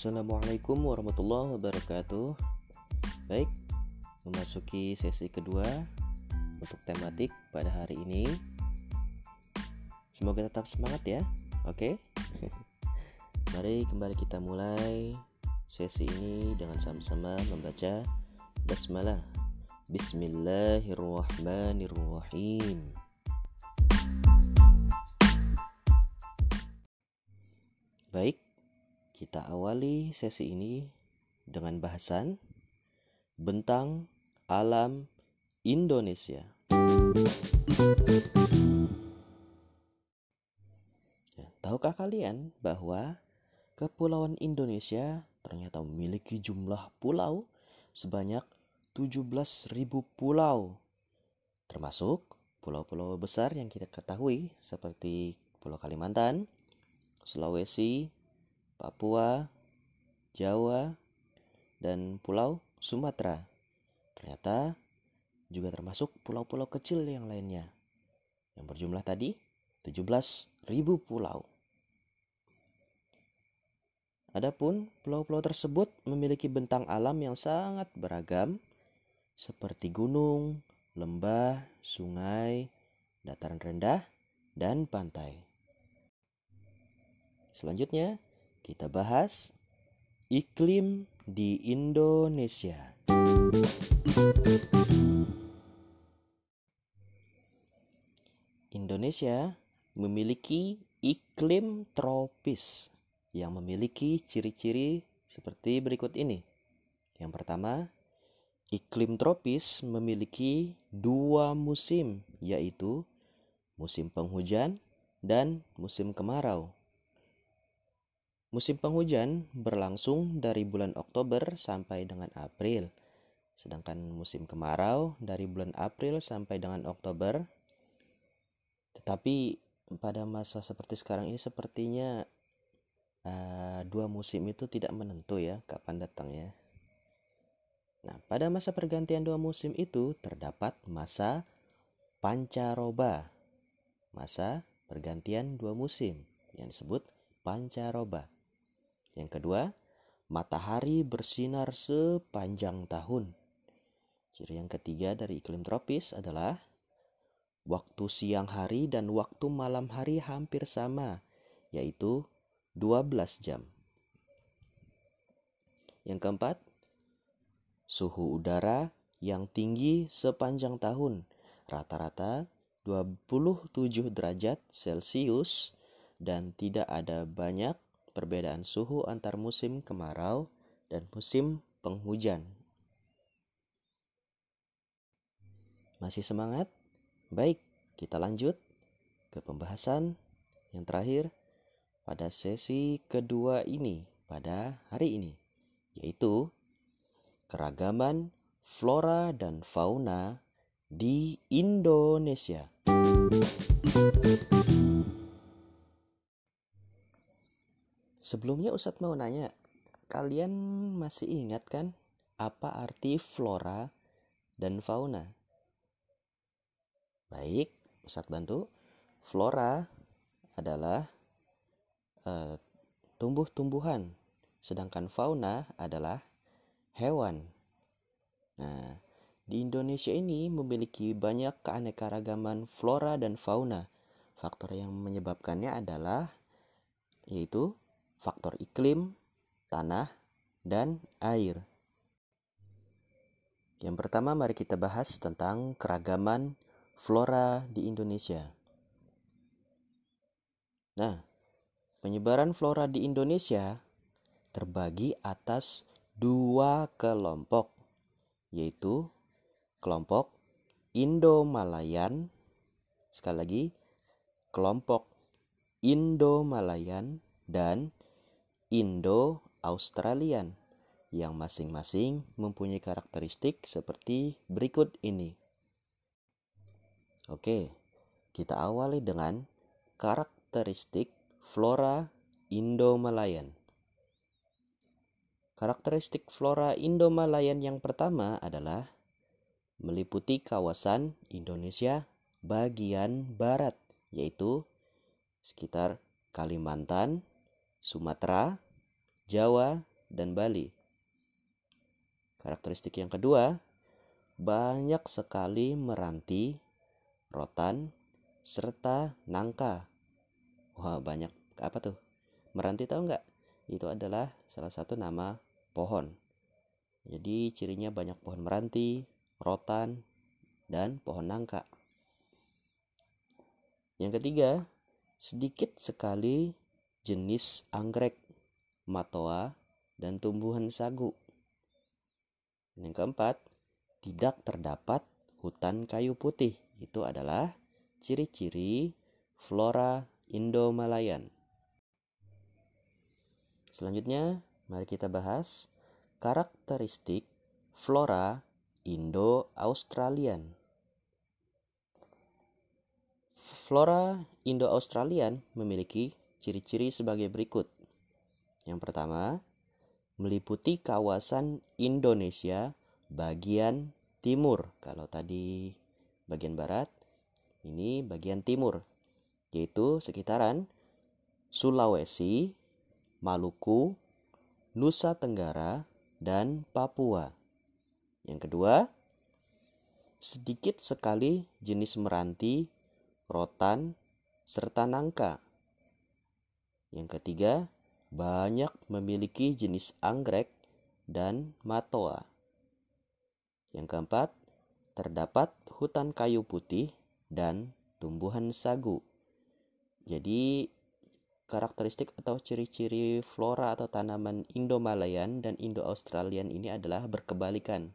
Assalamualaikum warahmatullahi wabarakatuh. Baik, memasuki sesi kedua untuk tematik pada hari ini. Semoga tetap semangat ya. Oke. Mari kembali kita mulai sesi ini dengan sama-sama membaca basmalah. Bismillahirrahmanirrahim. Baik, kita awali sesi ini dengan bahasan bentang alam Indonesia. Ya, tahukah kalian bahwa Kepulauan Indonesia ternyata memiliki jumlah pulau sebanyak 17.000 pulau, termasuk pulau-pulau besar yang kita ketahui seperti Pulau Kalimantan, Sulawesi, Papua, Jawa, dan Pulau Sumatera. Ternyata juga termasuk pulau-pulau kecil yang lainnya. Yang berjumlah tadi 17.000 pulau. Adapun pulau-pulau tersebut memiliki bentang alam yang sangat beragam seperti gunung, lembah, sungai, dataran rendah, dan pantai. Selanjutnya, kita bahas iklim di Indonesia. Indonesia memiliki iklim tropis yang memiliki ciri-ciri seperti berikut ini. Yang pertama, iklim tropis memiliki dua musim, yaitu musim penghujan dan musim kemarau. Musim penghujan berlangsung dari bulan Oktober sampai dengan April, sedangkan musim kemarau dari bulan April sampai dengan Oktober. Tetapi pada masa seperti sekarang ini sepertinya uh, dua musim itu tidak menentu ya kapan datangnya. Nah, pada masa pergantian dua musim itu terdapat masa pancaroba. Masa pergantian dua musim yang disebut pancaroba. Yang kedua, matahari bersinar sepanjang tahun. Ciri yang ketiga dari iklim tropis adalah waktu siang hari dan waktu malam hari hampir sama, yaitu 12 jam. Yang keempat, suhu udara yang tinggi sepanjang tahun, rata-rata 27 derajat Celcius dan tidak ada banyak perbedaan suhu antar musim kemarau dan musim penghujan. Masih semangat? Baik, kita lanjut ke pembahasan yang terakhir pada sesi kedua ini pada hari ini, yaitu keragaman flora dan fauna di Indonesia. Sebelumnya Ustadz mau nanya, kalian masih ingat kan apa arti flora dan fauna? Baik, Ustadz bantu. Flora adalah uh, tumbuh-tumbuhan, sedangkan fauna adalah hewan. Nah, di Indonesia ini memiliki banyak keanekaragaman flora dan fauna. Faktor yang menyebabkannya adalah yaitu faktor iklim, tanah, dan air. Yang pertama mari kita bahas tentang keragaman flora di Indonesia. Nah, Penyebaran flora di Indonesia terbagi atas dua kelompok, yaitu kelompok Indo-Malayan, sekali lagi, kelompok Indo-Malayan dan Indo-Australian yang masing-masing mempunyai karakteristik seperti berikut ini. Oke, kita awali dengan karakteristik Flora Indo-Malayan Karakteristik flora Indo-Malayan yang pertama adalah meliputi kawasan Indonesia bagian barat, yaitu sekitar Kalimantan, Sumatera, Jawa, dan Bali. Karakteristik yang kedua, banyak sekali meranti, rotan, serta nangka. Wah, banyak apa tuh? Meranti tahu nggak? Itu adalah salah satu nama pohon. Jadi cirinya banyak pohon meranti, rotan, dan pohon nangka. Yang ketiga, sedikit sekali jenis anggrek, matoa, dan tumbuhan sagu. Yang keempat, tidak terdapat hutan kayu putih. Itu adalah ciri-ciri flora Indo-Malayan. Selanjutnya, mari kita bahas karakteristik flora Indo-Australian. Flora Indo-Australian memiliki ciri-ciri sebagai berikut. Yang pertama, meliputi kawasan Indonesia bagian timur. Kalau tadi bagian barat, ini bagian timur, yaitu sekitaran Sulawesi, Maluku, Nusa Tenggara, dan Papua. Yang kedua, sedikit sekali jenis meranti, rotan, serta nangka. Yang ketiga, banyak memiliki jenis anggrek dan matoa. Yang keempat, terdapat hutan kayu putih dan tumbuhan sagu. Jadi, karakteristik atau ciri-ciri flora atau tanaman Indo-Malayan dan Indo-Australian ini adalah berkebalikan.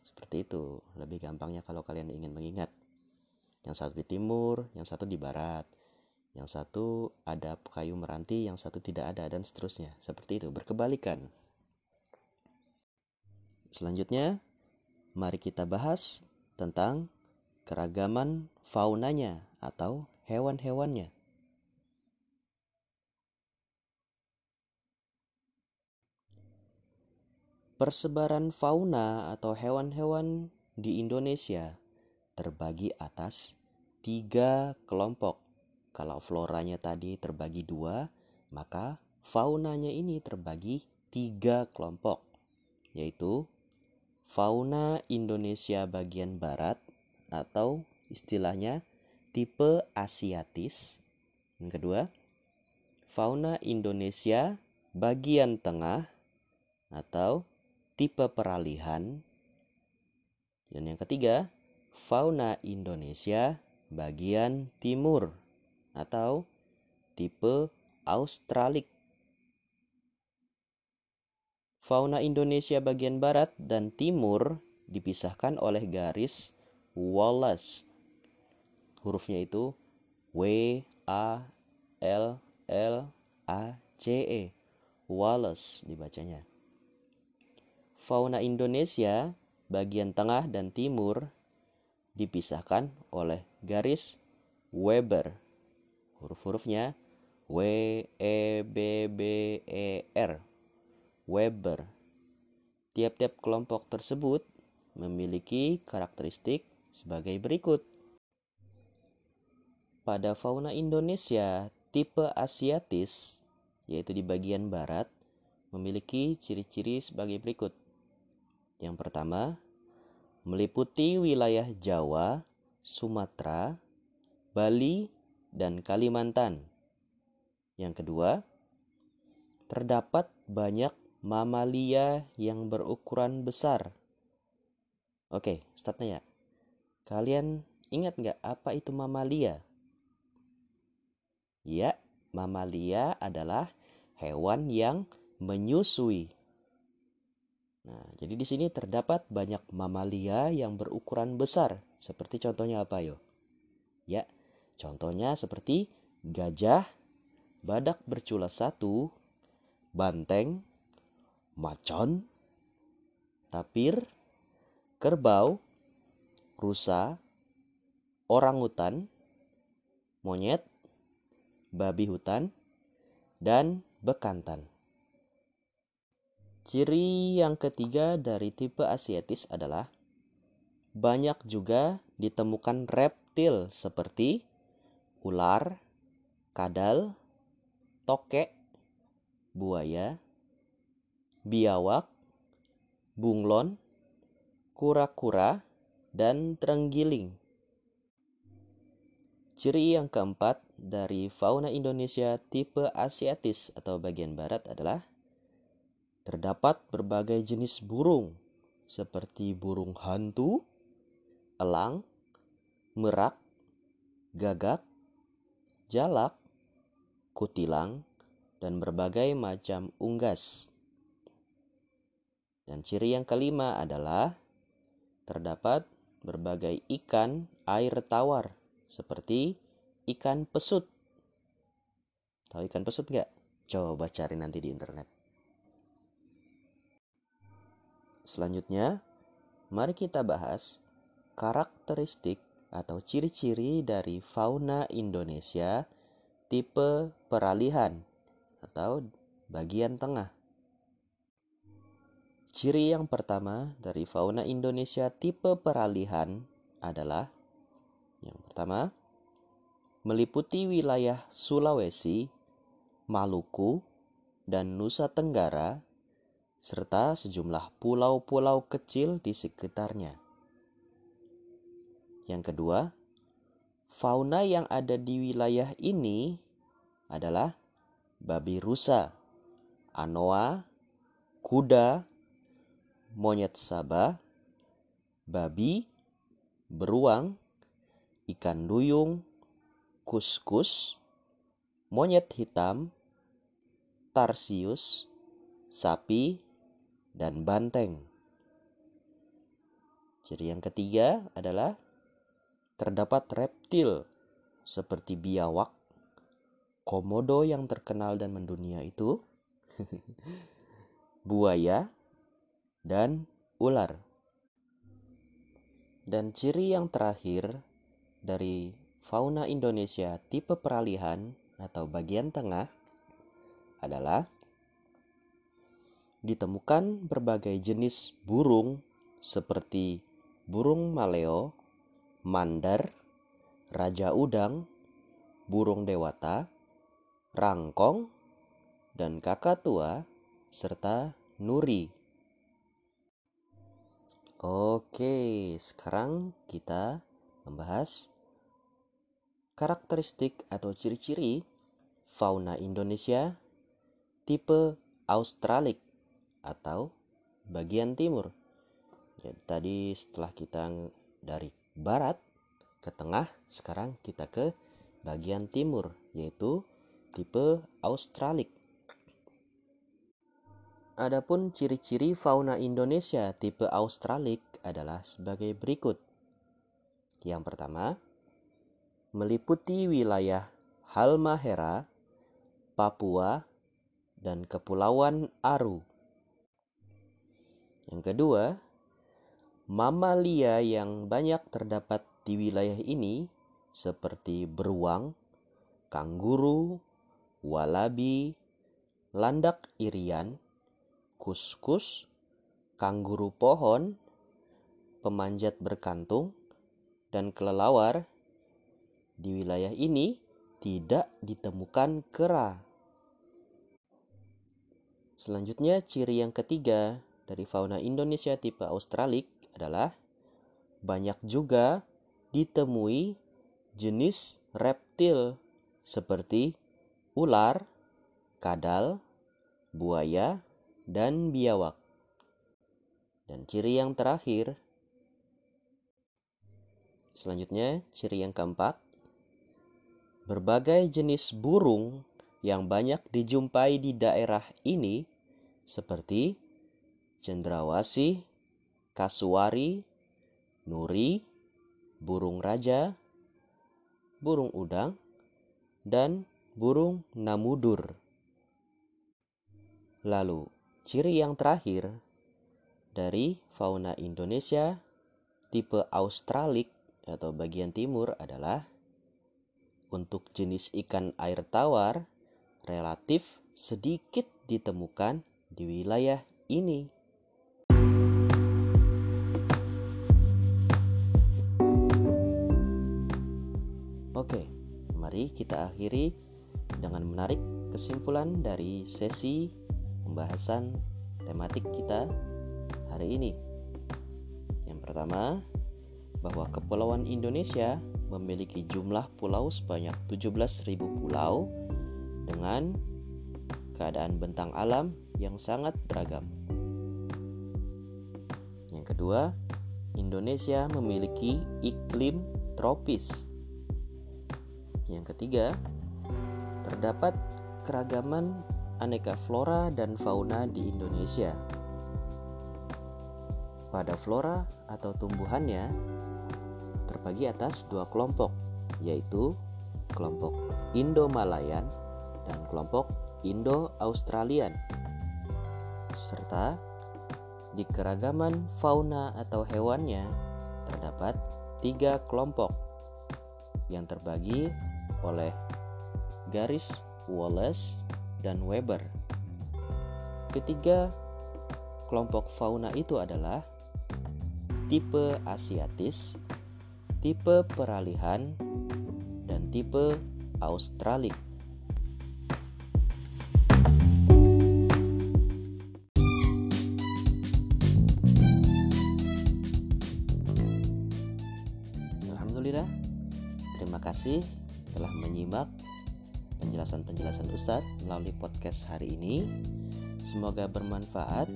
Seperti itu, lebih gampangnya kalau kalian ingin mengingat. Yang satu di timur, yang satu di barat. Yang satu ada kayu meranti, yang satu tidak ada, dan seterusnya. Seperti itu, berkebalikan. Selanjutnya, mari kita bahas tentang keragaman faunanya atau hewan-hewannya. Persebaran fauna atau hewan-hewan di Indonesia terbagi atas tiga kelompok kalau floranya tadi terbagi dua, maka faunanya ini terbagi tiga kelompok, yaitu fauna Indonesia bagian barat atau istilahnya tipe asiatis. Yang kedua, fauna Indonesia bagian tengah atau tipe peralihan. Dan yang ketiga, fauna Indonesia bagian timur atau tipe Australik. Fauna Indonesia bagian barat dan timur dipisahkan oleh garis Wallace. Hurufnya itu W A L L A C E. Wallace dibacanya. Fauna Indonesia bagian tengah dan timur dipisahkan oleh garis Weber huruf-hurufnya W E B B E R. Weber. Tiap-tiap kelompok tersebut memiliki karakteristik sebagai berikut. Pada fauna Indonesia tipe asiatis yaitu di bagian barat memiliki ciri-ciri sebagai berikut. Yang pertama meliputi wilayah Jawa, Sumatera, Bali, dan Kalimantan. Yang kedua, terdapat banyak mamalia yang berukuran besar. Oke, startnya ya. Kalian ingat nggak apa itu mamalia? Ya, mamalia adalah hewan yang menyusui. Nah, jadi di sini terdapat banyak mamalia yang berukuran besar. Seperti contohnya apa yo? Ya, Contohnya seperti gajah, badak bercula satu, banteng, macan, tapir, kerbau, rusa, orang hutan, monyet, babi hutan, dan bekantan. Ciri yang ketiga dari tipe asiatis adalah banyak juga ditemukan reptil seperti ular, kadal, tokek, buaya, biawak, bunglon, kura-kura, dan terenggiling. Ciri yang keempat dari fauna Indonesia tipe Asiatis atau bagian barat adalah terdapat berbagai jenis burung seperti burung hantu, elang, merak, gagak, jalak, kutilang, dan berbagai macam unggas. Dan ciri yang kelima adalah terdapat berbagai ikan air tawar seperti ikan pesut. Tahu ikan pesut nggak? Coba cari nanti di internet. Selanjutnya, mari kita bahas karakteristik atau ciri-ciri dari fauna Indonesia tipe peralihan atau bagian tengah. Ciri yang pertama dari fauna Indonesia tipe peralihan adalah yang pertama, meliputi wilayah Sulawesi, Maluku, dan Nusa Tenggara, serta sejumlah pulau-pulau kecil di sekitarnya. Yang kedua, fauna yang ada di wilayah ini adalah babi rusa, anoa, kuda, monyet sabah, babi, beruang, ikan duyung, kuskus, monyet hitam, tarsius, sapi, dan banteng. Ciri yang ketiga adalah terdapat reptil seperti biawak, komodo yang terkenal dan mendunia itu, buaya, dan ular. Dan ciri yang terakhir dari fauna Indonesia tipe peralihan atau bagian tengah adalah ditemukan berbagai jenis burung seperti burung maleo, mandar, raja udang, burung dewata, rangkong, dan kakatua, serta nuri. Oke, sekarang kita membahas karakteristik atau ciri-ciri fauna Indonesia tipe Australik atau bagian timur. Jadi tadi setelah kita dari barat ke tengah, sekarang kita ke bagian timur yaitu tipe Australik. Adapun ciri-ciri fauna Indonesia tipe Australik adalah sebagai berikut. Yang pertama, meliputi wilayah Halmahera, Papua, dan Kepulauan Aru. Yang kedua, mamalia yang banyak terdapat di wilayah ini seperti beruang, kanguru, walabi, landak irian, kuskus, kanguru pohon, pemanjat berkantung, dan kelelawar di wilayah ini tidak ditemukan kera. Selanjutnya, ciri yang ketiga dari fauna Indonesia tipe Australik adalah banyak juga ditemui jenis reptil seperti ular, kadal, buaya, dan biawak. Dan ciri yang terakhir, selanjutnya ciri yang keempat, Berbagai jenis burung yang banyak dijumpai di daerah ini seperti cendrawasih, kasuari, nuri, burung raja, burung udang, dan burung namudur. Lalu, ciri yang terakhir dari fauna Indonesia tipe Australik atau bagian timur adalah untuk jenis ikan air tawar relatif sedikit ditemukan di wilayah ini. Oke, mari kita akhiri dengan menarik kesimpulan dari sesi pembahasan tematik kita hari ini. Yang pertama, bahwa Kepulauan Indonesia memiliki jumlah pulau sebanyak 17.000 pulau dengan keadaan bentang alam yang sangat beragam. Yang kedua, Indonesia memiliki iklim tropis. Yang ketiga, terdapat keragaman aneka flora dan fauna di Indonesia. Pada flora atau tumbuhannya terbagi atas dua kelompok, yaitu kelompok Indo-Malayan dan kelompok Indo-Australian. Serta di keragaman fauna atau hewannya terdapat tiga kelompok yang terbagi oleh garis Wallace dan Weber. Ketiga kelompok fauna itu adalah tipe Asiatis, tipe peralihan, dan tipe Australik. Alhamdulillah, terima kasih telah menyimak penjelasan-penjelasan Ustadz melalui podcast hari ini. Semoga bermanfaat.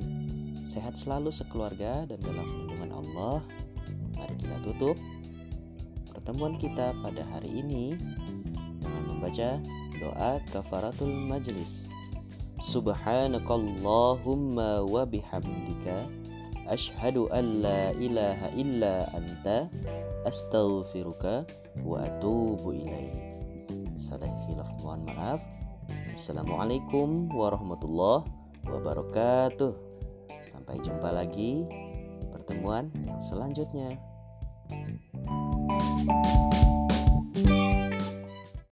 Sehat selalu sekeluarga dan dalam lindungan Allah. Mari kita tutup pertemuan kita pada hari ini dengan membaca doa kafaratul majlis. Subhanakallahumma wa bihamdika asyhadu an la ilaha illa anta astaghfiruka wa atubu ilaihi Assalamualaikum warahmatullahi wabarakatuh. Sampai jumpa lagi pertemuan selanjutnya. thank you